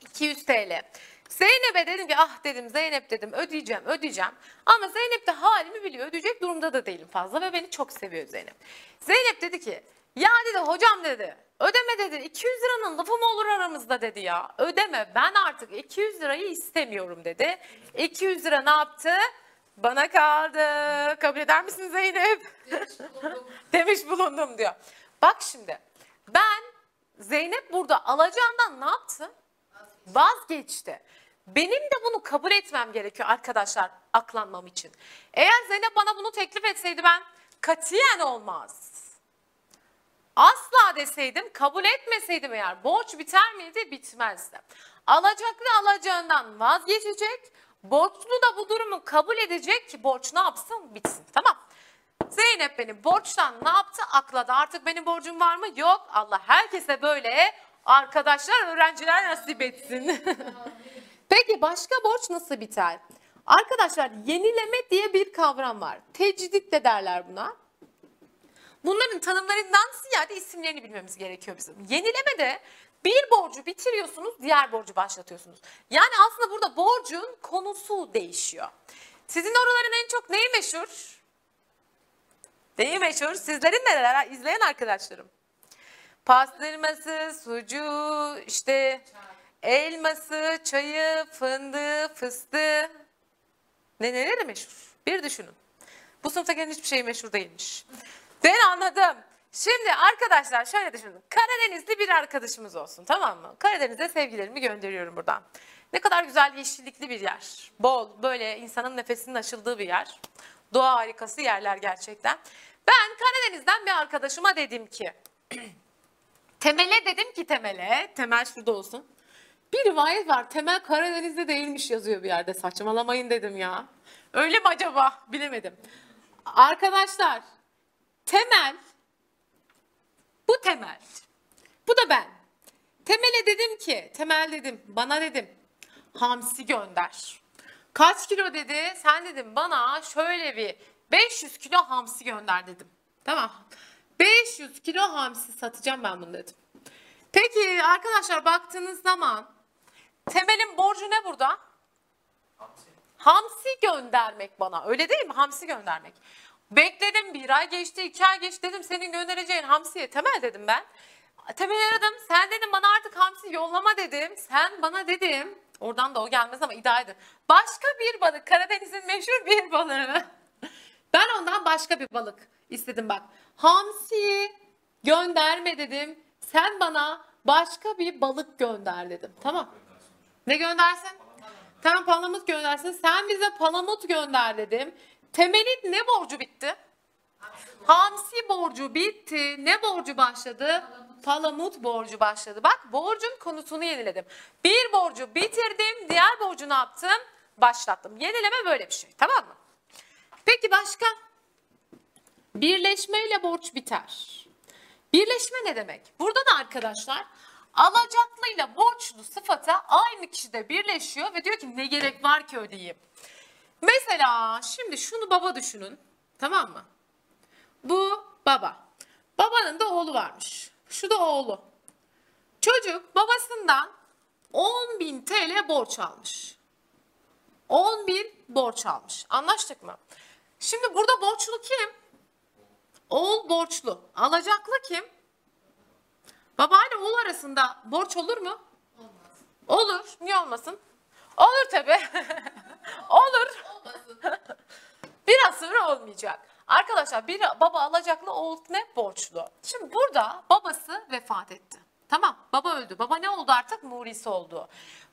200 TL. Zeynep'e dedim ki ah dedim Zeynep dedim ödeyeceğim ödeyeceğim. Ama Zeynep de halimi biliyor ödeyecek durumda da değilim fazla ve beni çok seviyor Zeynep. Zeynep dedi ki ya dedi hocam dedi ödeme dedi 200 liranın lafı mı olur aramızda dedi ya. Ödeme ben artık 200 lirayı istemiyorum dedi. 200 lira ne yaptı? Bana kaldı. Kabul eder misin Zeynep? Demiş bulundum diyor. Bak şimdi ben Zeynep burada alacağından ne yaptı? Vazgeçti. Benim de bunu kabul etmem gerekiyor arkadaşlar aklanmam için. Eğer Zeynep bana bunu teklif etseydi ben katiyen olmaz. Asla deseydim kabul etmeseydim eğer borç biter miydi? Bitmezdi. Alacaklı alacağından vazgeçecek. Borçlu da bu durumu kabul edecek ki borç ne yapsın? Bitsin. Tamam. Zeynep beni borçtan ne yaptı? Akladı. Artık benim borcum var mı? Yok. Allah herkese böyle arkadaşlar, öğrenciler nasip etsin. Peki başka borç nasıl biter? Arkadaşlar yenileme diye bir kavram var. Tecdit de derler buna. Bunların tanımlarından ziyade isimlerini bilmemiz gerekiyor bizim. Yenileme de bir borcu bitiriyorsunuz, diğer borcu başlatıyorsunuz. Yani aslında burada borcun konusu değişiyor. Sizin oraların en çok neyi meşhur? Neyi meşhur? Sizlerin neler izleyen arkadaşlarım? Pastırması, sucuğu, işte elması, çayı, fındığı, fıstığı. Ne neleri meşhur? Bir düşünün. Bu sınıfta gelen hiçbir şey meşhur değilmiş. Ben anladım. Şimdi arkadaşlar şöyle düşünün. Karadenizli bir arkadaşımız olsun tamam mı? Karadeniz'e sevgilerimi gönderiyorum buradan. Ne kadar güzel yeşillikli bir yer. Bol böyle insanın nefesinin açıldığı bir yer. Doğa harikası yerler gerçekten. Ben Karadeniz'den bir arkadaşıma dedim ki Temel'e dedim ki Temel'e, Temel şurada olsun. Bir rivayet var. Temel Karadeniz'de değilmiş yazıyor bir yerde. Saçmalamayın dedim ya. Öyle mi acaba? Bilemedim. Arkadaşlar Temel Bu Temel. Bu da ben. Temel'e dedim ki, Temel dedim, bana dedim, hamsi gönder. Kaç kilo dedi? Sen dedim bana şöyle bir 500 kilo hamsi gönder dedim. Tamam. 500 kilo hamsi satacağım ben bunu dedim. Peki arkadaşlar baktığınız zaman Temel'in borcu ne burada? Hamsi göndermek bana. Öyle değil mi? Hamsi göndermek. Bekledim bir ay geçti, iki ay geçti dedim senin göndereceğin hamsiye temel dedim ben. Temel aradım. Sen dedim bana artık hamsi yollama dedim. Sen bana dedim. Oradan da o gelmez ama iddia edin. Başka bir balık. Karadeniz'in meşhur bir balığı. Ben ondan başka bir balık istedim bak. Hamsi gönderme dedim. Sen bana başka bir balık gönder dedim. Tamam. Ne göndersin? Tamam palamut göndersin. Sen bize palamut gönder dedim. Temel'in ne borcu bitti? Hamsi borcu bitti. Ne borcu başladı? Palamut borcu başladı. Bak borcun konusunu yeniledim. Bir borcu bitirdim. Diğer borcu ne yaptım? Başlattım. Yenileme böyle bir şey. Tamam mı? Peki başka? Birleşmeyle borç biter. Birleşme ne demek? Burada da arkadaşlar alacaklıyla borçlu sıfata aynı kişide birleşiyor ve diyor ki ne gerek var ki ödeyeyim. Mesela şimdi şunu baba düşünün. Tamam mı? Bu baba. Babanın da oğlu varmış. Şu da oğlu. Çocuk babasından 10.000 TL borç almış. 10.000 borç almış. Anlaştık mı? Şimdi burada borçlu kim? Oğul borçlu. Alacaklı kim? Baba ile oğul arasında borç olur mu? Olmaz. Olur. Niye olmasın? Olur tabi. olur. Biraz sonra olmayacak. Arkadaşlar bir baba alacaklı oğul ne? Borçlu. Şimdi burada babası vefat etti. Tamam baba öldü. Baba ne oldu artık? Murisi oldu.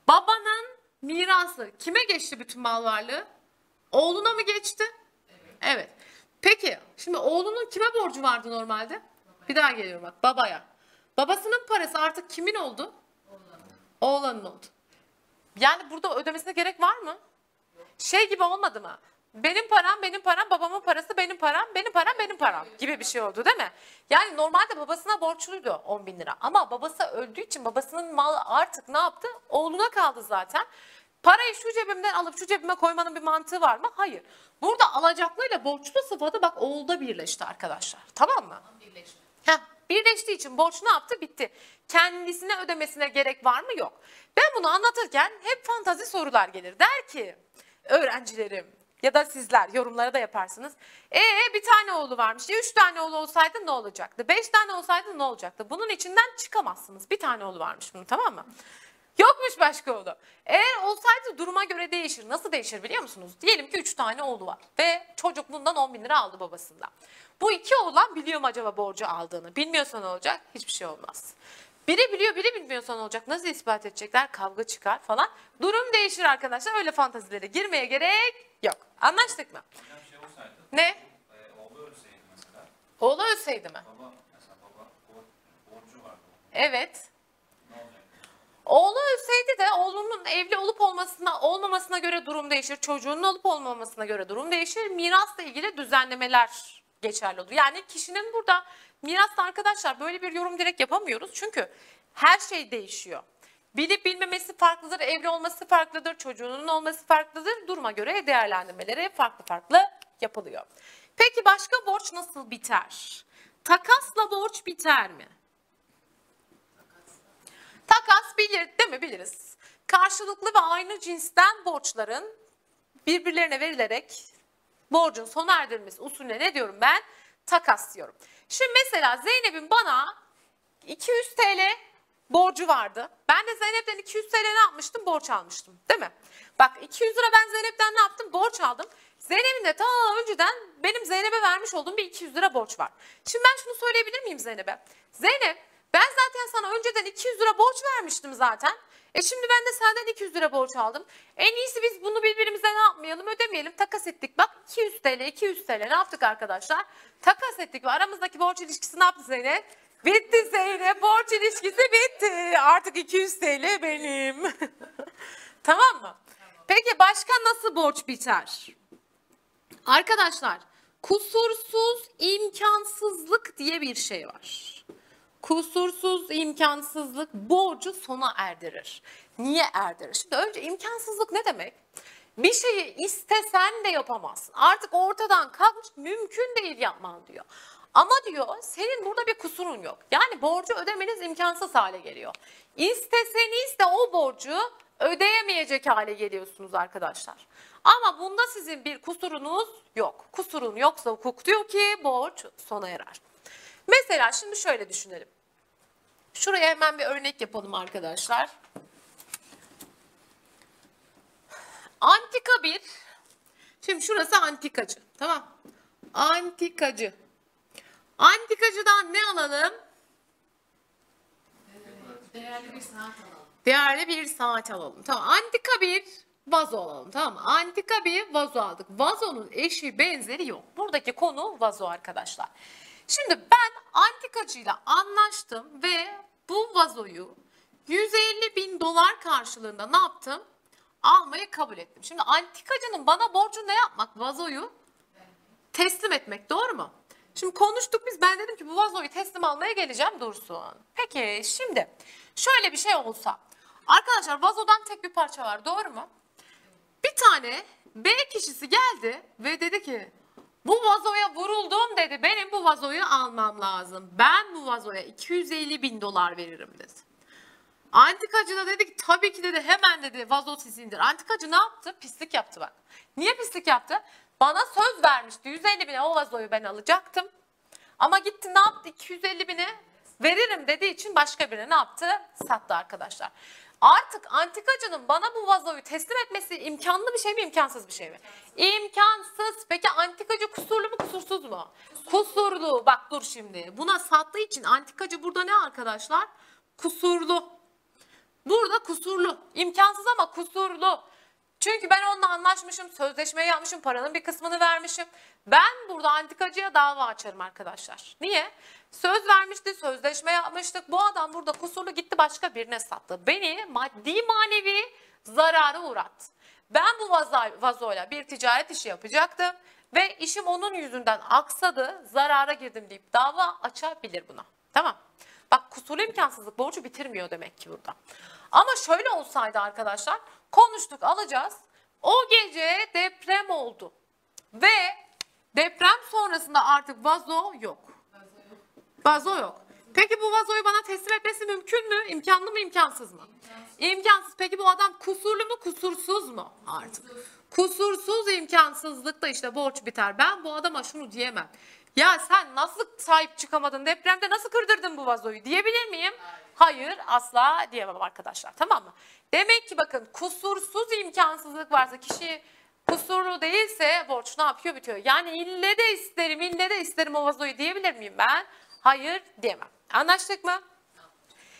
Babanın mirası kime geçti bütün mal varlığı? Oğluna mı geçti? Evet. Peki şimdi oğlunun kime borcu vardı normalde? Bir daha geliyorum bak babaya. Babasının parası artık kimin oldu? Oğlanın oldu. Yani burada ödemesine gerek var mı? Şey gibi olmadı mı? Benim param, benim param, babamın parası benim param, benim param, benim param gibi bir şey oldu değil mi? Yani normalde babasına borçluydu 10 bin lira. Ama babası öldüğü için babasının malı artık ne yaptı? Oğluna kaldı zaten. Parayı şu cebimden alıp şu cebime koymanın bir mantığı var mı? Hayır. Burada alacaklıyla borçlu sıfatı bak oğulda birleşti arkadaşlar. Tamam mı? Birleşme. Heh, birleştiği için borç ne yaptı? Bitti. Kendisine ödemesine gerek var mı? Yok. Ben bunu anlatırken hep fantazi sorular gelir. Der ki öğrencilerim ya da sizler yorumlara da yaparsınız. Ee bir tane oğlu varmış. Ya üç tane oğlu olsaydı ne olacaktı? Beş tane olsaydı ne olacaktı? Bunun içinden çıkamazsınız. Bir tane oğlu varmış bunun tamam mı? Yokmuş başka oğlu. Eğer olsaydı duruma göre değişir. Nasıl değişir biliyor musunuz? Diyelim ki 3 tane oğlu var ve çocuk bundan 10 bin lira aldı babasından. Bu iki oğlan biliyor mu acaba borcu aldığını? Bilmiyorsa ne olacak? Hiçbir şey olmaz. Biri biliyor biri bilmiyorsa ne olacak? Nasıl ispat edecekler? Kavga çıkar falan. Durum değişir arkadaşlar. Öyle fantazilere girmeye gerek yok. Anlaştık mı? Şey olsaydı, Ne? e, oğlu ölseydi mesela, Oğlu ölseydi mi? baba, mesela baba bor- borcu vardı. Evet. Oğlu ölseydi de oğlunun evli olup olmasına olmamasına göre durum değişir. Çocuğunun olup olmamasına göre durum değişir. Mirasla ilgili düzenlemeler geçerli olur. Yani kişinin burada mirasta arkadaşlar böyle bir yorum direkt yapamıyoruz. Çünkü her şey değişiyor. Bilip bilmemesi farklıdır, evli olması farklıdır, çocuğunun olması farklıdır. Duruma göre değerlendirmeleri farklı farklı yapılıyor. Peki başka borç nasıl biter? Takasla borç biter mi? Takas bilir değil mi? Biliriz. Karşılıklı ve aynı cinsten borçların birbirlerine verilerek borcun sona erdirilmesi usulüne ne diyorum ben? Takas diyorum. Şimdi mesela Zeynep'in bana 200 TL borcu vardı. Ben de Zeynep'ten 200 TL ne yapmıştım? Borç almıştım. Değil mi? Bak 200 lira ben Zeynep'ten ne yaptım? Borç aldım. Zeynep'in de ta önceden benim Zeynep'e vermiş olduğum bir 200 lira borç var. Şimdi ben şunu söyleyebilir miyim Zeynep'e? Zeynep ben zaten sana önceden 200 lira borç vermiştim zaten. E şimdi ben de senden 200 lira borç aldım. En iyisi biz bunu birbirimize ne yapmayalım ödemeyelim takas ettik. Bak 200 TL 200 TL ne yaptık arkadaşlar? Takas ettik ve aramızdaki borç ilişkisi ne yaptı Zeynep? Bitti Zeynep borç ilişkisi bitti. Artık 200 TL benim. tamam mı? Peki başka nasıl borç biter? Arkadaşlar kusursuz imkansızlık diye bir şey var. Kusursuz imkansızlık borcu sona erdirir. Niye erdirir? Şimdi önce imkansızlık ne demek? Bir şeyi istesen de yapamazsın. Artık ortadan kalkmış mümkün değil yapman diyor. Ama diyor senin burada bir kusurun yok. Yani borcu ödemeniz imkansız hale geliyor. İsteseniz de o borcu ödeyemeyecek hale geliyorsunuz arkadaşlar. Ama bunda sizin bir kusurunuz yok. Kusurun yoksa hukuk diyor ki borç sona erer. Mesela şimdi şöyle düşünelim. Şuraya hemen bir örnek yapalım arkadaşlar. Antika bir. Şimdi şurası antikacı. Tamam. Antikacı. Antikacıdan ne alalım? Değerli bir saat alalım. Değerli bir saat alalım. Tamam. Antika bir vazo alalım. Tamam mı? Antika bir vazo aldık. Vazonun eşi benzeri yok. Buradaki konu vazo arkadaşlar. Şimdi ben antikacıyla anlaştım ve bu vazoyu 150 bin dolar karşılığında ne yaptım? Almayı kabul ettim. Şimdi antikacının bana borcu ne yapmak? Vazoyu teslim etmek doğru mu? Şimdi konuştuk biz ben dedim ki bu vazoyu teslim almaya geleceğim Dursun. Peki şimdi şöyle bir şey olsa. Arkadaşlar vazodan tek bir parça var doğru mu? Bir tane B kişisi geldi ve dedi ki bu vazoya vuruldum dedi. Benim bu vazoyu almam lazım. Ben bu vazoya 250 bin dolar veririm dedi. Antikacı da dedi ki tabii ki dedi hemen dedi vazo sizindir. Antikacı ne yaptı? Pislik yaptı bak. Niye pislik yaptı? Bana söz vermişti 150 bine o vazoyu ben alacaktım. Ama gitti ne yaptı? 250 bine veririm dediği için başka birine ne yaptı? Sattı arkadaşlar. Artık antikacının bana bu vazoyu teslim etmesi imkanlı bir şey mi imkansız bir şey mi? İmkansız. Peki antikacı kusurlu mu kusursuz mu? Kusurlu. Bak dur şimdi. Buna sattığı için antikacı burada ne arkadaşlar? Kusurlu. Burada kusurlu. İmkansız ama kusurlu. Çünkü ben onunla anlaşmışım, sözleşmeyi yapmışım, paranın bir kısmını vermişim. Ben burada antikacıya dava açarım arkadaşlar. Niye? Söz vermişti, sözleşme yapmıştık. Bu adam burada kusurlu gitti başka birine sattı. Beni maddi manevi zarara uğrattı. Ben bu vazo- vazoyla bir ticaret işi yapacaktım ve işim onun yüzünden aksadı, zarara girdim deyip dava açabilir buna. Tamam. Bak kusurlu imkansızlık borcu bitirmiyor demek ki burada. Ama şöyle olsaydı arkadaşlar konuştuk alacağız. O gece deprem oldu. Ve deprem sonrasında artık vazo yok. Vazo yok. Peki bu vazoyu bana teslim etmesi mümkün mü? İmkanlı mı imkansız mı? İmkansız. Peki bu adam kusurlu mu kusursuz mu artık? Kusursuz imkansızlıkta işte borç biter. Ben bu adama şunu diyemem. Ya sen nasıl sahip çıkamadın depremde nasıl kırdırdın bu vazoyu diyebilir miyim? Hayır asla diyemem arkadaşlar tamam mı? Demek ki bakın kusursuz imkansızlık varsa kişi kusurlu değilse borç ne yapıyor bitiyor. Yani ille de isterim ille de isterim o vazoyu diyebilir miyim ben? Hayır diyemem. Anlaştık mı?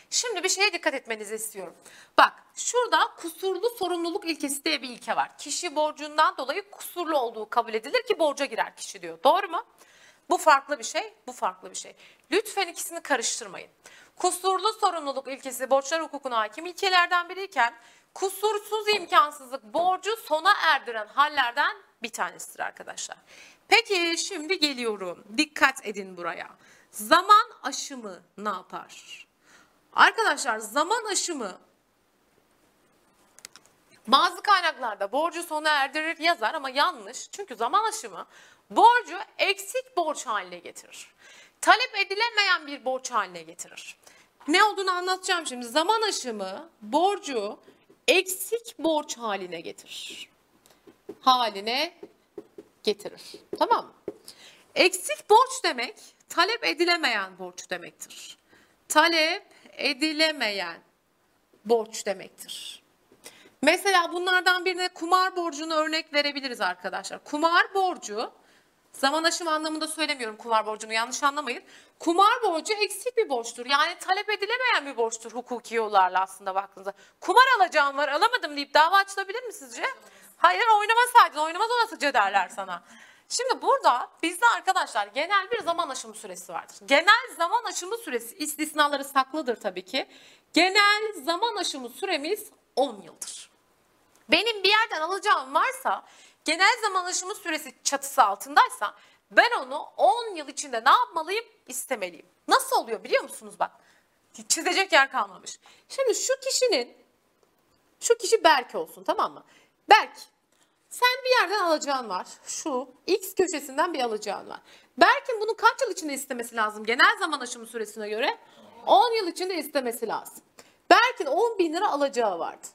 Şimdi bir şeye dikkat etmenizi istiyorum. Bak şurada kusurlu sorumluluk ilkesi diye bir ilke var. Kişi borcundan dolayı kusurlu olduğu kabul edilir ki borca girer kişi diyor. Doğru mu? Bu farklı bir şey, bu farklı bir şey. Lütfen ikisini karıştırmayın. Kusurlu sorumluluk ilkesi borçlar hukukuna hakim ilkelerden biriyken kusursuz imkansızlık borcu sona erdiren hallerden bir tanesidir arkadaşlar. Peki şimdi geliyorum. Dikkat edin buraya. Zaman aşımı ne yapar? Arkadaşlar zaman aşımı bazı kaynaklarda borcu sona erdirir yazar ama yanlış. Çünkü zaman aşımı borcu eksik borç haline getirir. Talep edilemeyen bir borç haline getirir. Ne olduğunu anlatacağım şimdi. Zaman aşımı borcu eksik borç haline getirir. Haline getirir. Tamam mı? Eksik borç demek talep edilemeyen borç demektir. Talep edilemeyen borç demektir. Mesela bunlardan birine kumar borcunu örnek verebiliriz arkadaşlar. Kumar borcu zaman aşımı anlamında söylemiyorum kumar borcunu yanlış anlamayın. Kumar borcu eksik bir borçtur. Yani talep edilemeyen bir borçtur hukuki yollarla aslında baktığınızda. Kumar alacağım var alamadım deyip dava açılabilir mi sizce? Hayır oynamasaydın oynamaz olasıca derler sana. Şimdi burada bizde arkadaşlar genel bir zaman aşımı süresi vardır. Genel zaman aşımı süresi istisnaları saklıdır tabii ki. Genel zaman aşımı süremiz 10 yıldır. Benim bir yerden alacağım varsa genel zaman aşımı süresi çatısı altındaysa ben onu 10 yıl içinde ne yapmalıyım? İstemeliyim. Nasıl oluyor biliyor musunuz bak? Çizecek yer kalmamış. Şimdi şu kişinin şu kişi Berk olsun tamam mı? Berk sen bir yerden alacağın var. Şu X köşesinden bir alacağın var. Berk'in bunu kaç yıl içinde istemesi lazım? Genel zaman aşımı süresine göre 10 yıl içinde istemesi lazım. Berk'in 10 bin lira alacağı vardı.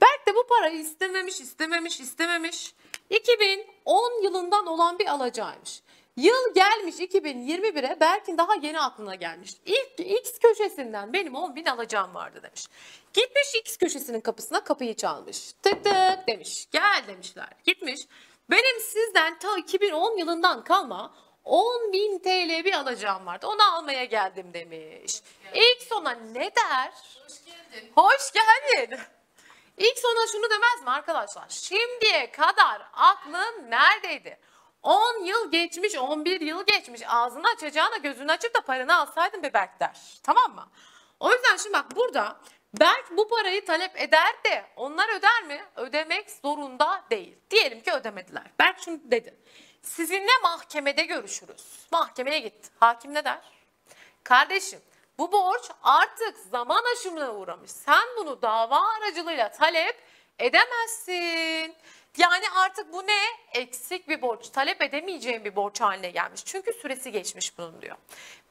Berk de bu parayı istememiş, istememiş, istememiş. 2010 yılından olan bir alacağıymış. Yıl gelmiş 2021'e Berk'in daha yeni aklına gelmiş. İlk X köşesinden benim 10 bin alacağım vardı demiş. Gitmiş X köşesinin kapısına kapıyı çalmış. Tık tık demiş. Gel demişler. Gitmiş. Benim sizden ta 2010 yılından kalma 10 bin TL bir alacağım vardı. Onu almaya geldim demiş. İlk sona ne der? Hoş geldin. Hoş geldin. İlk sonra şunu demez mi arkadaşlar? Şimdiye kadar aklın neredeydi? 10 yıl geçmiş, 11 yıl geçmiş. Ağzını açacağına gözünü açıp da paranı alsaydın be Berk der. Tamam mı? O yüzden şimdi bak burada Berk bu parayı talep eder de onlar öder mi? Ödemek zorunda değil. Diyelim ki ödemediler. Berk şunu dedi. Sizinle mahkemede görüşürüz. Mahkemeye gitti. Hakim ne der? Kardeşim bu borç artık zaman aşımına uğramış. Sen bunu dava aracılığıyla talep edemezsin. Yani artık bu ne? Eksik bir borç. Talep edemeyeceğin bir borç haline gelmiş. Çünkü süresi geçmiş bunun diyor.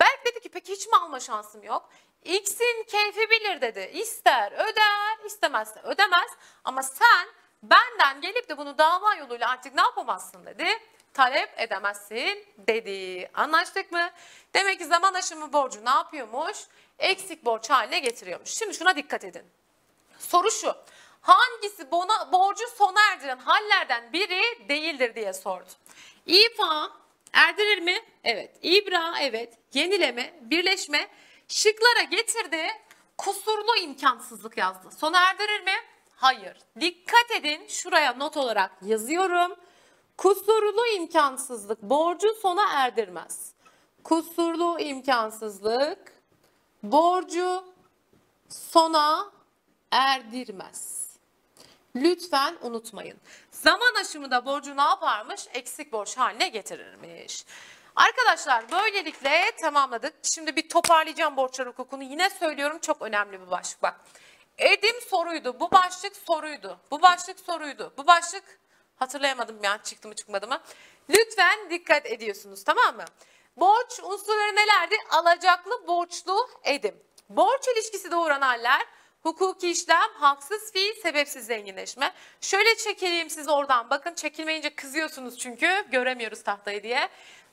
Berk dedi ki peki hiç mi alma şansım yok? X'in keyfi bilir dedi. İster öder, istemezse ödemez. Ama sen benden gelip de bunu dava yoluyla artık ne yapamazsın dedi. Talep edemezsin dedi. Anlaştık mı? Demek ki zaman aşımı borcu ne yapıyormuş? Eksik borç haline getiriyormuş. Şimdi şuna dikkat edin. Soru şu. Hangisi bona, borcu sona erdiren hallerden biri değildir diye sordu. İfa erdirir mi? Evet. İbra evet. Yenileme, birleşme şıklara getirdi. Kusurlu imkansızlık yazdı. Sona erdirir mi? Hayır. Dikkat edin şuraya not olarak yazıyorum. Kusurlu imkansızlık borcu sona erdirmez. Kusurlu imkansızlık borcu sona erdirmez. Lütfen unutmayın. Zaman aşımı da borcu ne yaparmış? Eksik borç haline getirirmiş. Arkadaşlar böylelikle tamamladık. Şimdi bir toparlayacağım borçlar hukukunu. Yine söylüyorum çok önemli bir başlık bak. Edim soruydu. Bu başlık soruydu. Bu başlık soruydu. Bu başlık hatırlayamadım ya çıktı mı çıkmadı mı. Lütfen dikkat ediyorsunuz tamam mı? Borç unsurları nelerdi? Alacaklı, borçlu, edim. Borç ilişkisi doğuran haller Hukuki işlem, haksız fiil, sebepsiz zenginleşme. Şöyle çekeyim siz oradan. Bakın çekilmeyince kızıyorsunuz çünkü göremiyoruz tahtayı diye.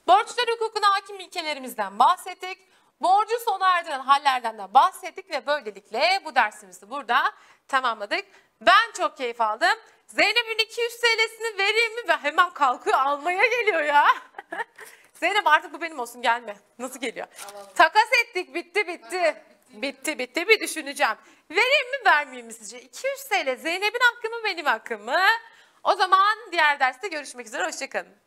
Borçlar hukukuna hakim ilkelerimizden bahsettik. Borcu sona erdiren hallerden de bahsettik ve böylelikle bu dersimizi burada tamamladık. Ben çok keyif aldım. Zeynep'in 200 TL'sini vereyim mi? Ve hemen kalkıyor almaya geliyor ya. Zeynep artık bu benim olsun gelme. Nasıl geliyor? Alalım. Takas ettik bitti bitti. Bitti bitti bir düşüneceğim. Vereyim mi vermeyeyim mi sizce? 200 TL Zeynep'in hakkı mı benim hakkım mı? O zaman diğer derste görüşmek üzere. Hoşçakalın.